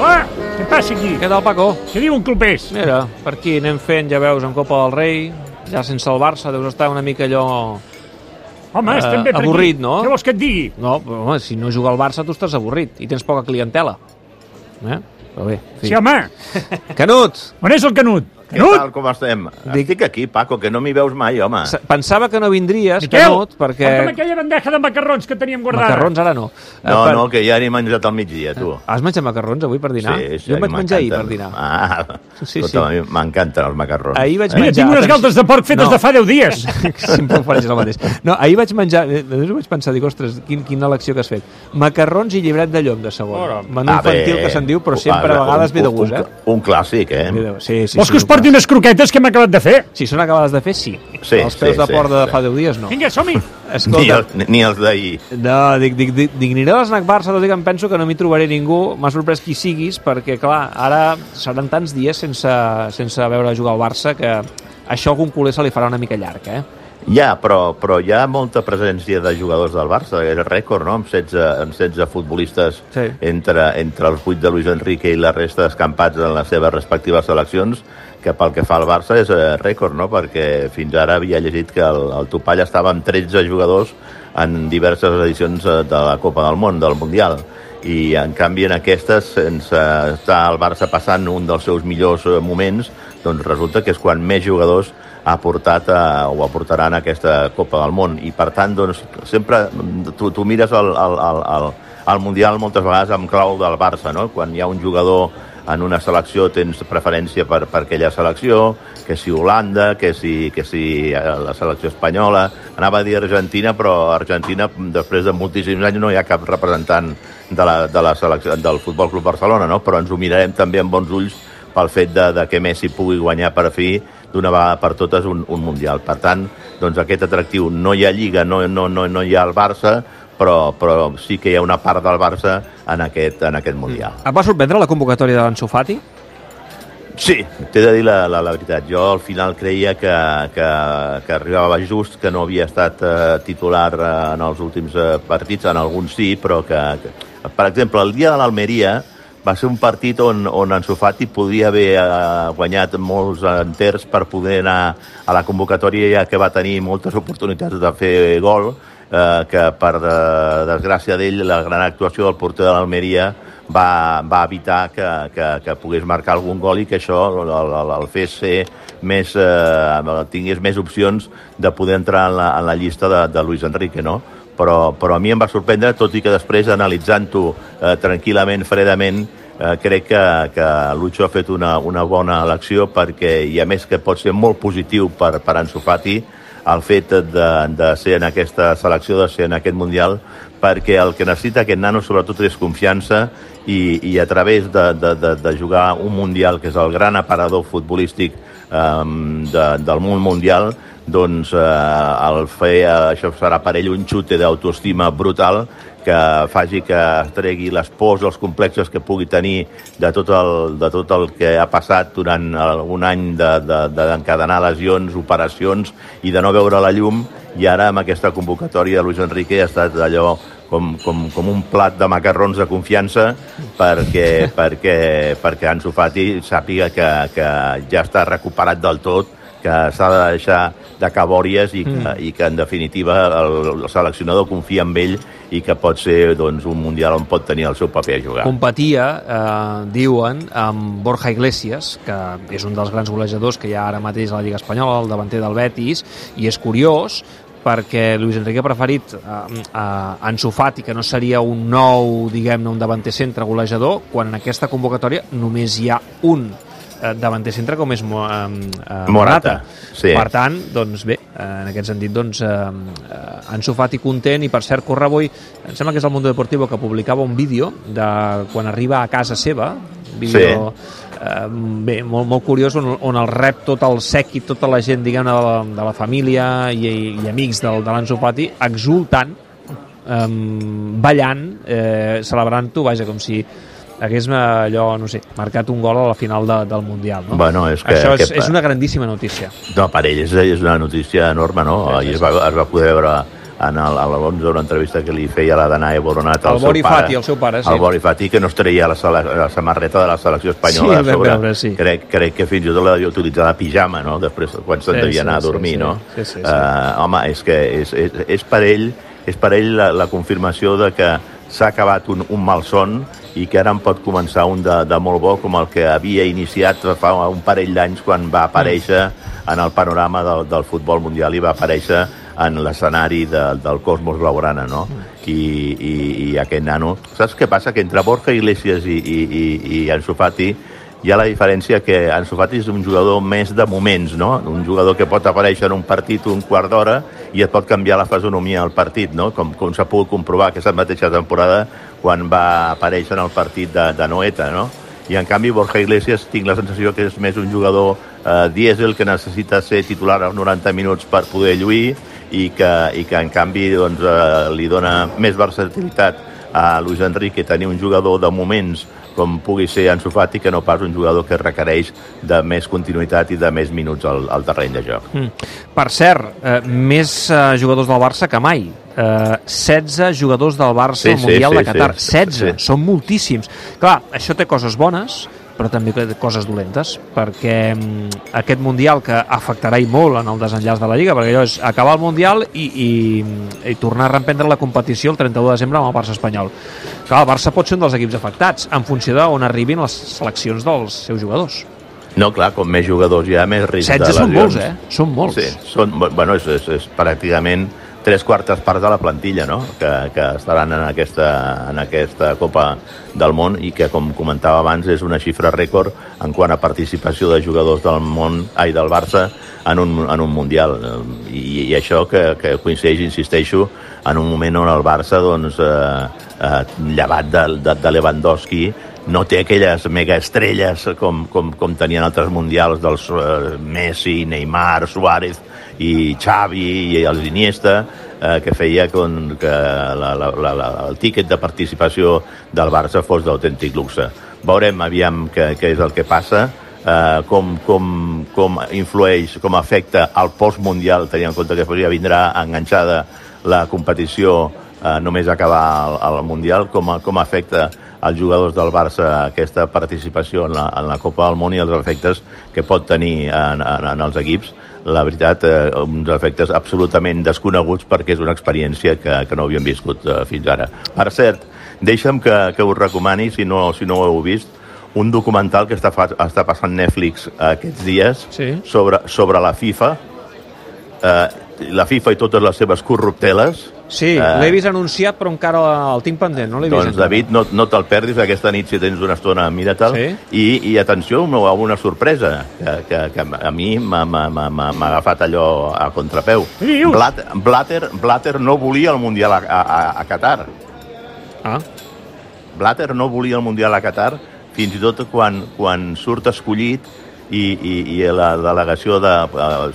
Hola, què passa aquí? Què tal, Paco? Què diu un clubers? Mira, per aquí anem fent, ja veus, en Copa del Rei, ja sense el Barça, deus estar una mica allò... Home, Eh, estem bé per avorrit, aquí. no? Què vols que et digui? No, però, home, si no juga el Barça tu estàs avorrit i tens poca clientela. Eh? Però bé, en fi. Sí, home. Canut! On és el Canut? Què Canut? tal, com estem? Dic- Estic aquí, Paco, que no m'hi veus mai, home. S- Pensava que no vindries, Miquel, Canut, perquè... porta'm aquella bandeja de macarrons que teníem guardada. Macarrons ara no. Eh, No, per- no, que ja n'he menjat al migdia, tu. Has menjat macarrons avui per dinar? Sí, sí, jo em vaig menjar ahir per dinar. Ah, Sí, sí, m'encanten els macarrons. Ahir vaig Mira, menjar... tinc unes galtes de porc fetes No. de fa 10 dies. Sempre ofereixes el mateix. No, ahir vaig menjar... eh, Després vaig pensar, dic, ostres, quin, quina elecció que has fet. Macarrons i llibret de llom, de segon. Menú infantil que se'n diu, però sempre a vegades ve de gust, eh? Un, clàssic, eh? Sí, sí, Vols que us porti unes croquetes que hem acabat de fer? Si són acabades de fer, sí. Sí, Els peus sí, de sí, porc de sí. fa 10 dies, no. Vinga, som-hi. Ni, el, ni, els d'ahir. no, dic, dic, dic, dic aniré a l'esnac Barça, tot i que em penso que no m'hi trobaré ningú. M'ha sorprès qui siguis, perquè, clar, ara seran tants dies sense, sense veure jugar al Barça que això a algun culer se li farà una mica llarg, eh? Ja, però, però hi ha molta presència de jugadors del Barça, és rècord, no?, amb 16, amb 16 futbolistes Sí. entre, entre els 8 de Luis Enrique i la resta escampats en les seves respectives seleccions, que pel que fa al Barça és eh, rècord, no?, perquè fins ara havia llegit que el, el Topall estava amb 13 jugadors en diverses edicions eh, de la Copa del Món, del Mundial, i en canvi en aquestes, sense estar el Barça passant un dels seus millors eh, moments, doncs resulta que és quan més jugadors ha portat a, o aportaran aquesta Copa del Món i per tant doncs, sempre tu, tu mires el, el, el, el, el Mundial moltes vegades amb clau del Barça no? quan hi ha un jugador en una selecció tens preferència per, per aquella selecció, que si Holanda, que si, que si eh, la selecció espanyola, anava a dir Argentina, però Argentina, després de moltíssims anys, no hi ha cap representant de la, de la selecció, del Futbol Club Barcelona, no? però ens ho mirarem també amb bons ulls pel fet de, de que Messi pugui guanyar per fi d'una vegada per totes un, un Mundial. Per tant, doncs aquest atractiu no hi ha Lliga, no, no, no, no hi ha el Barça, però, però sí que hi ha una part del Barça en aquest, en aquest Mundial. Et va sorprendre la convocatòria de l'Ansu Fati? Sí, t'he de dir la, la, la veritat. Jo al final creia que, que, que arribava just, que no havia estat eh, titular eh, en els últims eh, partits, en alguns sí, però que, que... Per exemple, el dia de l'Almeria va ser un partit on, on Ansu Fati podria haver eh, guanyat molts enters per poder anar a la convocatòria, ja que va tenir moltes oportunitats de fer gol, eh, que per de, desgràcia d'ell la gran actuació del porter de l'Almeria va, va evitar que, que, que pogués marcar algun gol i que això el, el, el fes ser més, eh, tingués més opcions de poder entrar en la, en la llista de, de Luis Enrique, no? Però, però a mi em va sorprendre, tot i que després, analitzant-ho eh, tranquil·lament, fredament, eh, crec que, que Lucho ha fet una, una bona elecció perquè, i a més que pot ser molt positiu per, per Ansu Fati, el fet de, de ser en aquesta selecció, de ser en aquest Mundial, perquè el que necessita aquest nano sobretot és confiança i, i a través de, de, de, de jugar un Mundial, que és el gran aparador futbolístic um, de, del món mundial, doncs eh, el fer, eh, això serà per ell un xute d'autoestima brutal que faci que tregui les pors, els complexes que pugui tenir de tot el, de tot el que ha passat durant un any d'encadenar de, de, lesions, operacions i de no veure la llum. I ara amb aquesta convocatòria Luis Enrique ha estat allò com, com, com un plat de macarrons de confiança perquè, perquè, perquè Ansu Fati sàpiga que, que ja està recuperat del tot que s'ha de deixar de cabòries i que, mm. i que en definitiva el, el seleccionador confia en ell i que pot ser doncs, un Mundial on pot tenir el seu paper a jugar. Competia, eh, diuen, amb Borja Iglesias, que és un dels grans golejadors que hi ha ara mateix a la Lliga Espanyola, el davanter del Betis, i és curiós perquè Luis Enrique ha preferit eh, a Ansu Fati, que no seria un nou, diguem-ne, un davanter centre golejador, quan en aquesta convocatòria només hi ha un eh, davanter centre com és Mo, eh, eh, Morata, sí. Per tant, doncs bé, eh, en aquest sentit, doncs, eh, eh, Ansu Fati content, i per cert, Correboi, em sembla que és el Mundo Deportivo que publicava un vídeo de quan arriba a casa seva, vídeo eh, bé, molt, molt curiós, on, on el rep tot el sèquit, tota la gent, diguem-ne, de, la, de la família i, i amics del, de l'Ansu Fati, exultant, eh, ballant, eh, celebrant-ho, vaja, com si hagués allò, no sé, marcat un gol a la final de, del Mundial, no? Bueno, és que- Això és, que- és una grandíssima notícia. No, per ell és, és una notícia enorme, no? Sí, Ahir sí. es va, es va poder veure en el, a l'11 una entrevista que li feia la Danae Boronat al El seu Bori pare. Fati, el seu pare, sí. El Bori Fati, que no es treia la, sele- la samarreta de la selecció espanyola Sí, sobre. veure, sí. crec, crec que fins i tot la devia utilitzar de pijama, no? Després, quan se'n Sí, devia sí, anar a dormir, sí. no? Sí, sí, sí. Eh, home, és que és, és, és per ell, és per ell la, la confirmació de que s'ha acabat un, un malson i que ara en pot començar un de, de molt bo com el que havia iniciat fa un parell d'anys quan va aparèixer en el panorama del, del futbol mundial i va aparèixer en l'escenari de, del cosmos blaugrana, no? I, i, I aquest nano... Saps què passa? Que entre Borja Iglesias i, i, i, i Ansu Fati hi ha la diferència que Ansu Fati és un jugador més de moments, no? Un jugador que pot aparèixer en un partit un quart d'hora i et pot canviar la fisonomia del partit, no? Com, com s'ha pogut comprovar aquesta mateixa temporada quan va aparèixer en el partit de, de Noeta, no? I en canvi Borja Iglesias tinc la sensació que és més un jugador eh, dièsel que necessita ser titular als 90 minuts per poder lluir i que, i que en canvi doncs, eh, li dona més versatilitat a Luis Enrique tenir un jugador de moments com pugui ser Ansu Fati que no pas un jugador que requereix de més continuïtat i de més minuts al, al terreny de joc. Mm. Per cert, eh, més eh, jugadors del Barça que mai. Eh, 16 jugadors del Barça Sí, al Mundial sí, de Qatar. sí, 16, sí. són moltíssims. Clar, això té coses bones, però també té coses dolentes, perquè mm, aquest Mundial que afectarà i molt en el desenllaç de la Lliga, perquè allò és acabar el Mundial i, i, i tornar a reemprendre la competició el 31 de desembre amb el Barça espanyol. Clar, el Barça pot ser un dels equips afectats, en funció d'on arribin les seleccions dels seus jugadors. No, clar, com més jugadors hi ha, més risc 16 de són lesions. molts, eh? Són molts. Sí, són, bueno, és, és, és pràcticament tres quartes parts de la plantilla no? que, que estaran en aquesta, en aquesta Copa del Món i que, com comentava abans, és una xifra rècord en quant a participació de jugadors del món, ai, del Barça en un, en un Mundial. I, i això que, que coincideix, insisteixo, en un moment on el Barça, doncs, eh, eh, llevat de, de, de Lewandowski, no té aquelles megaestrelles com, com, com tenien altres mundials dels eh, Messi, Neymar, Suárez i Xavi i els Iniesta eh, que feia con, que la, la, la, la, el tíquet de participació del Barça fos d'autèntic luxe. Veurem aviam què, què és el que passa, eh, com, com, com influeix, com afecta al postmundial, tenint en compte que ja vindrà enganxada la competició eh, només acabar el, el Mundial, com, com afecta als jugadors del Barça aquesta participació en la, en la Copa del Món i els efectes que pot tenir en, en, en els equips. La veritat, eh, uns efectes absolutament desconeguts perquè és una experiència que, que no havíem viscut eh, fins ara. Per cert, deixa'm que, que us recomani, si no, si no ho heu vist, un documental que està, fa, està passant Netflix aquests dies Sí. sobre, sobre la FIFA, eh, la FIFA i totes les seves corrupteles, Sí, Eh, l'he vist anunciat, però encara el tinc pendent, no l'he vist. Doncs. David, no, no te'l perdis aquesta nit si tens una estona, mira-te'l. Sí. I, I atenció, a una sorpresa, que, que, que a mi m'ha agafat allò a contrapeu. Blatter, Blatter, Blatter no volia el Mundial a, a, a Qatar. Ah, Blatter no volia el Mundial a Qatar fins i tot quan, quan surt escollit i, i, i la delegació de,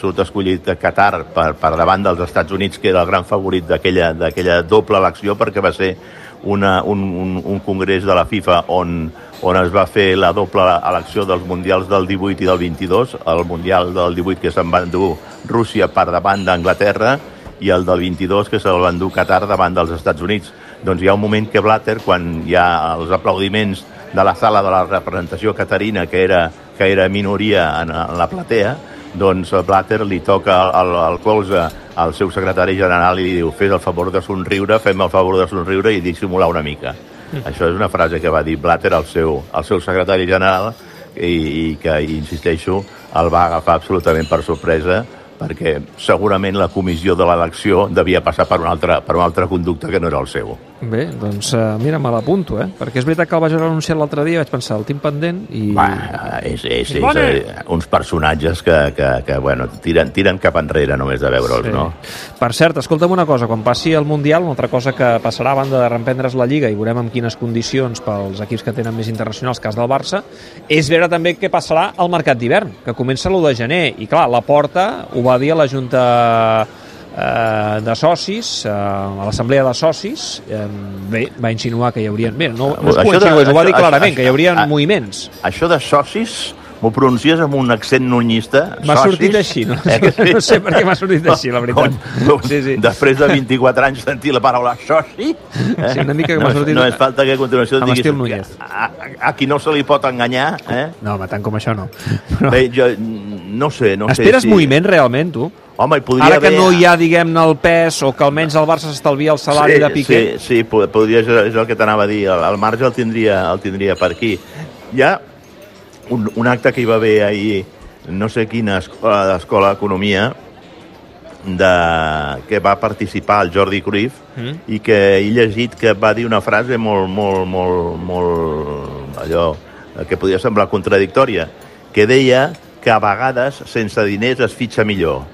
surt escollit de Qatar per, per davant dels Estats Units, que era el gran favorit d'aquella doble elecció, perquè va ser una, un, un, un congrés de la FIFA on, on es va fer la doble elecció dels mundials del 18 i del 22, el mundial del 18 que se'n va endur Rússia per davant d'Anglaterra i el del 22 que se'l va endur Qatar davant dels Estats Units. Doncs hi ha un moment que Blatter, quan hi ha els aplaudiments de la sala de la representació catarina, que era, que era minoria en, en la platea, doncs Blatter li toca el, el colze al seu secretari general i li diu fes el favor de somriure, fem el favor de somriure i dissimular una mica. Mm. Això és una frase que va dir Blatter al seu, al seu secretari general i, i que, insisteixo, el va agafar absolutament per sorpresa perquè segurament la comissió de l'elecció devia passar per un, altre, per un altre conducte que no era el seu. Bé, doncs uh, mira, me l'apunto, eh? Perquè és veritat que el vaig veure anunciat l'altre dia, vaig pensar, el tinc pendent i... Va, és, és, és, bona. és, uns personatges que, que, que bueno, tiren, tiren cap enrere només de veure'ls, Sí. no? Per cert, escolta'm una cosa, quan passi el Mundial, una altra cosa que passarà a banda de reemprendre's la Lliga i veurem en quines condicions pels equips que tenen més internacionals, cas del Barça, és veure també què passarà al mercat d'hivern, que comença l'1 de gener. I clar, la porta ho va dir a la Junta eh, de socis, eh, a l'assemblea de socis, eh, bé, va insinuar que hi haurien... Bé, no, no és que ho Això va dir això- clarament, que hi haurien això- moviments. Això de socis m'ho pronuncies amb un accent nunyista. M'ha sortit així, no? Eh sí? No sé per què m'ha sortit així, la veritat. Com, Sí, sí. Després de 24 anys sentir la paraula soci... Eh? Sí, una mica que no, m'ha sortit- No és falta que a continuació Amb diguis Núñez. a, a, a qui no se li pot enganyar, eh? No, home, tant com això no. Però... Bé, jo no sé, no Esperes sé si... moviment realment, tu? Home, hi podria Ara que haver... no hi ha, diguem-ne, el pes o que almenys el Barça s'estalvia el salari sí, de Piqué. Sí, sí, po- podria és el que t'anava a dir. El, el marge el tindria, el tindria per aquí. Hi ha un, un acte que hi va haver ahir, no sé quina escola d'escola d'economia, de, que va participar el Jordi Cruyff Mm. i que he llegit que va dir una frase molt, molt, molt, molt allò eh, que podia semblar contradictòria, que deia que a vegades sense diners es fitxa millor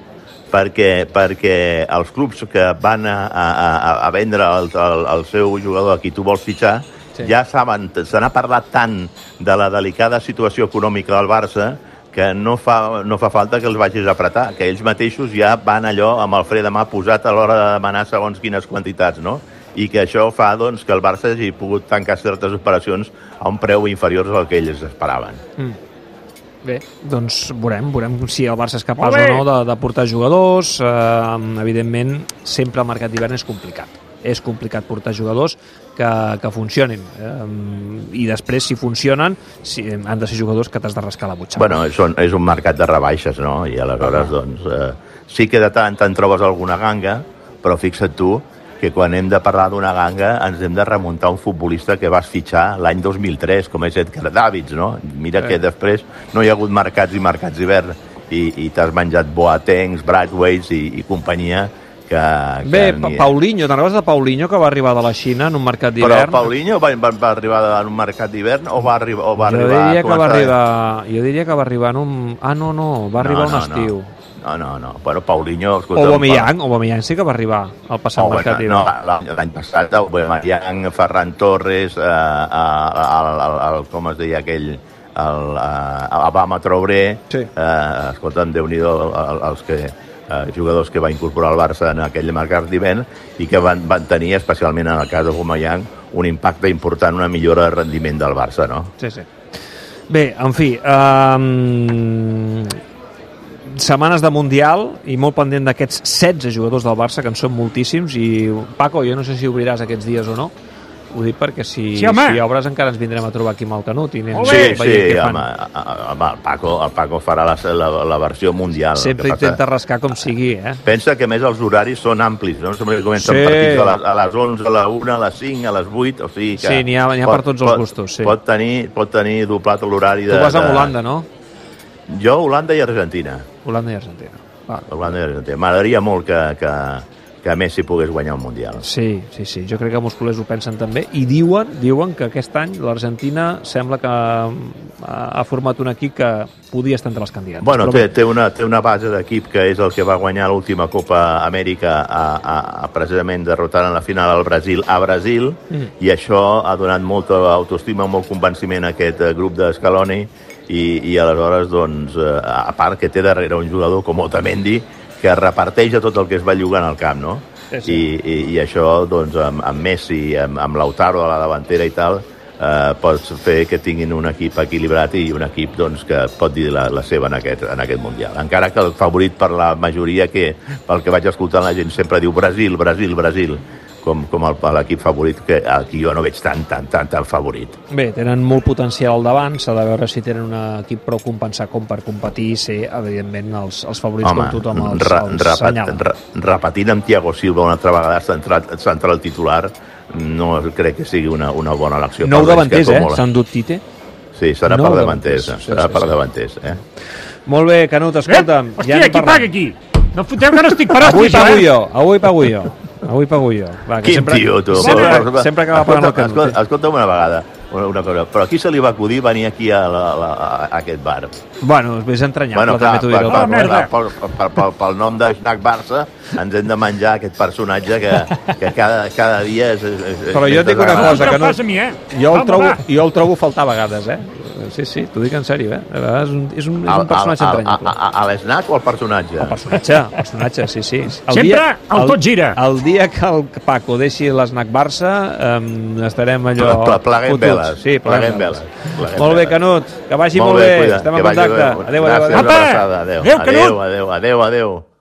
perquè, perquè els clubs que van a, a, a, vendre el, el, el seu jugador a qui tu vols fitxar Sí. ja saben, se n'ha parlat tant de la delicada situació econòmica del Barça que no fa, no fa falta que els vagis a apretar, que ells mateixos ja van allò amb el fre de mà posat a l'hora de demanar segons quines quantitats, no? I que això fa doncs, que el Barça hagi pogut tancar certes operacions a un preu inferior al que ells esperaven. Bé, doncs veurem, veurem si el Barça és capaç o no de, de portar jugadors. Eh, evidentment, sempre el mercat d'hivern és complicat. És complicat portar jugadors que, que funcionin. Eh, I després, si funcionen, si, han de ser jugadors que t'has de rascar la butxaca. Bueno, és un, és un mercat de rebaixes, no? I aleshores, doncs, eh, sí que de tant en tant trobes alguna ganga, però fixa't tu que quan hem de parlar d'una ganga ens hem de remuntar un futbolista que vas fitxar l'any 2003, com és Edgar Davids, no? Mira Sí. que després no hi ha hagut mercats i mercats d'hivern i, i t'has menjat Boatengs, Bradways i, i companyia que... que Bé, ni- Paulinho, te'n recordes de Paulinho que va arribar de la Xina en un mercat Però d'hivern? Paulinho va, va, va arribar en un mercat d'hivern o va arribar, o va jo arribar diria que va arribar, jo diria que va arribar en un... Ah, no, no, va arribar un estiu. No, no, no. Bueno, Paulinho... Escolta, Aubameyang, Aubameyang sí que va arribar al passat Oh, mercat bueno, no, l'any passat Aubameyang, Ferran Torres, eh, eh, el, el, el, com es deia aquell, el, eh, Abama Traoré, Sí. eh, escolta'm, Déu-n'hi-do el- els que eh, jugadors que va incorporar el Barça en aquell mercat d'hivern i que van, van tenir, especialment en el cas d'Aubameyang, un impacte important, una millora de rendiment del Barça, no? Sí, sí. Bé, en fi, um, setmanes de Mundial i molt pendent d'aquests 16 jugadors del Barça, que en són moltíssims, i Paco, jo no sé si obriràs aquests dies o no, ho dic perquè si, Sí, home. si obres encara ens vindrem a trobar aquí amb el Canut i anem Sí, sí, què fan. home, home, el, Paco, el Paco farà la, la, la versió mundial. Sempre que passa- intenta rascar com sigui, eh? Pensa que a més els horaris són amplis, no? Sempre comencen Sí. partits a les, a les 11, a la 1, a les 5, a les 8, o sigui que... Sí, n'hi ha- ha per tots els gustos, sí. Pot tenir, pot tenir doblat l'horari de... Tu vas a Holanda, no? Jo, Holanda i Argentina. Holanda i Argentina. Va. Holanda i Argentina. M'agradaria molt que, que, que Messi pogués guanyar el Mundial. Sí, sí, sí. Jo crec que molts culers ho pensen també. I diuen, diuen que aquest any l'Argentina sembla que ha, ha format un equip que podia estar entre els candidats. Bueno, Però té, té, una, té una base d'equip que és el que va guanyar l'última Copa Amèrica a, a, a precisament derrotant en la final al Brasil a Brasil Mm. i això ha donat molta autoestima, molt convenciment a aquest eh, grup d'Escaloni i, i aleshores, doncs, eh, a part que té darrere un jugador com Otamendi que reparteix a tot el que es va llogar en el camp, no? Sí, sí. I, i, i això, doncs, amb, amb Messi, amb, amb Lautaro a la davantera i tal, eh, pots fer que tinguin un equip equilibrat i un equip doncs, que pot dir la, la seva en aquest, en aquest Mundial. Encara que el favorit per la majoria, que pel que vaig escoltant la gent sempre diu Brasil, Brasil, Brasil, com, com l'equip favorit, que aquí jo no veig tan, tan, tan, tan favorit. bé, tenen molt potencial al davant, s'ha de veure si tenen un equip prou compensat com per competir i ser, evidentment, els, els favorits com tothom els, re, els repat, senyala. re, repetint amb Thiago Silva una altra vegada central, central titular, no crec que sigui una, una bona elecció. Nou davanters, eh? S'han dut Tite. Sí, serà Nou per davanters, davanters, sí, serà sí, per sí. davanters, eh? Molt bé, Canut, escolta'm. Hòstia, anem qui paga aquí? No foteu que no estic per Avui hòsties, pago eh? jo, avui pago jo. Avui pago jo. Va, que Quin sempre, tio, tu. Sempre, sempre acaba pagant el Escolta, Canut. escolta, escolta'm una vegada, una, una cosa, però qui se li va acudir venir aquí a, la, a, a aquest bar? Bueno, és entranyable, bueno, clar, també t'ho per, diré. Per, merda. per, per, per, per, pel nom de Snack Barça ens hem de menjar aquest personatge que, que cada, cada dia és... és, és Però jo et dic una cosa, que no- mi, eh? Jo el, trobo, jo el trobo a faltar a vegades, eh? Sí, sí, t'ho dic en sèrio, eh? De vegades és un, és un, és Al- un personatge al- al- entranyable. a- a- A l'esnac o al personatge? El personatge, el personatge, sí, sí. El Sempre el tot gira. El dia que el Paco deixi l'esnac Barça, um, estarem allò... Ple- pleguem fotuts. veles, Sí, pleguem pleguem veles. veles, pleguem Molt bé, veles. Canut, que vagi molt, Molt bé, bé. cuida, Estem en contacte. bé. Adéu, adéu, Gràcies, adéu. Adéu. Adéu. Adéu, adéu, adéu, adéu.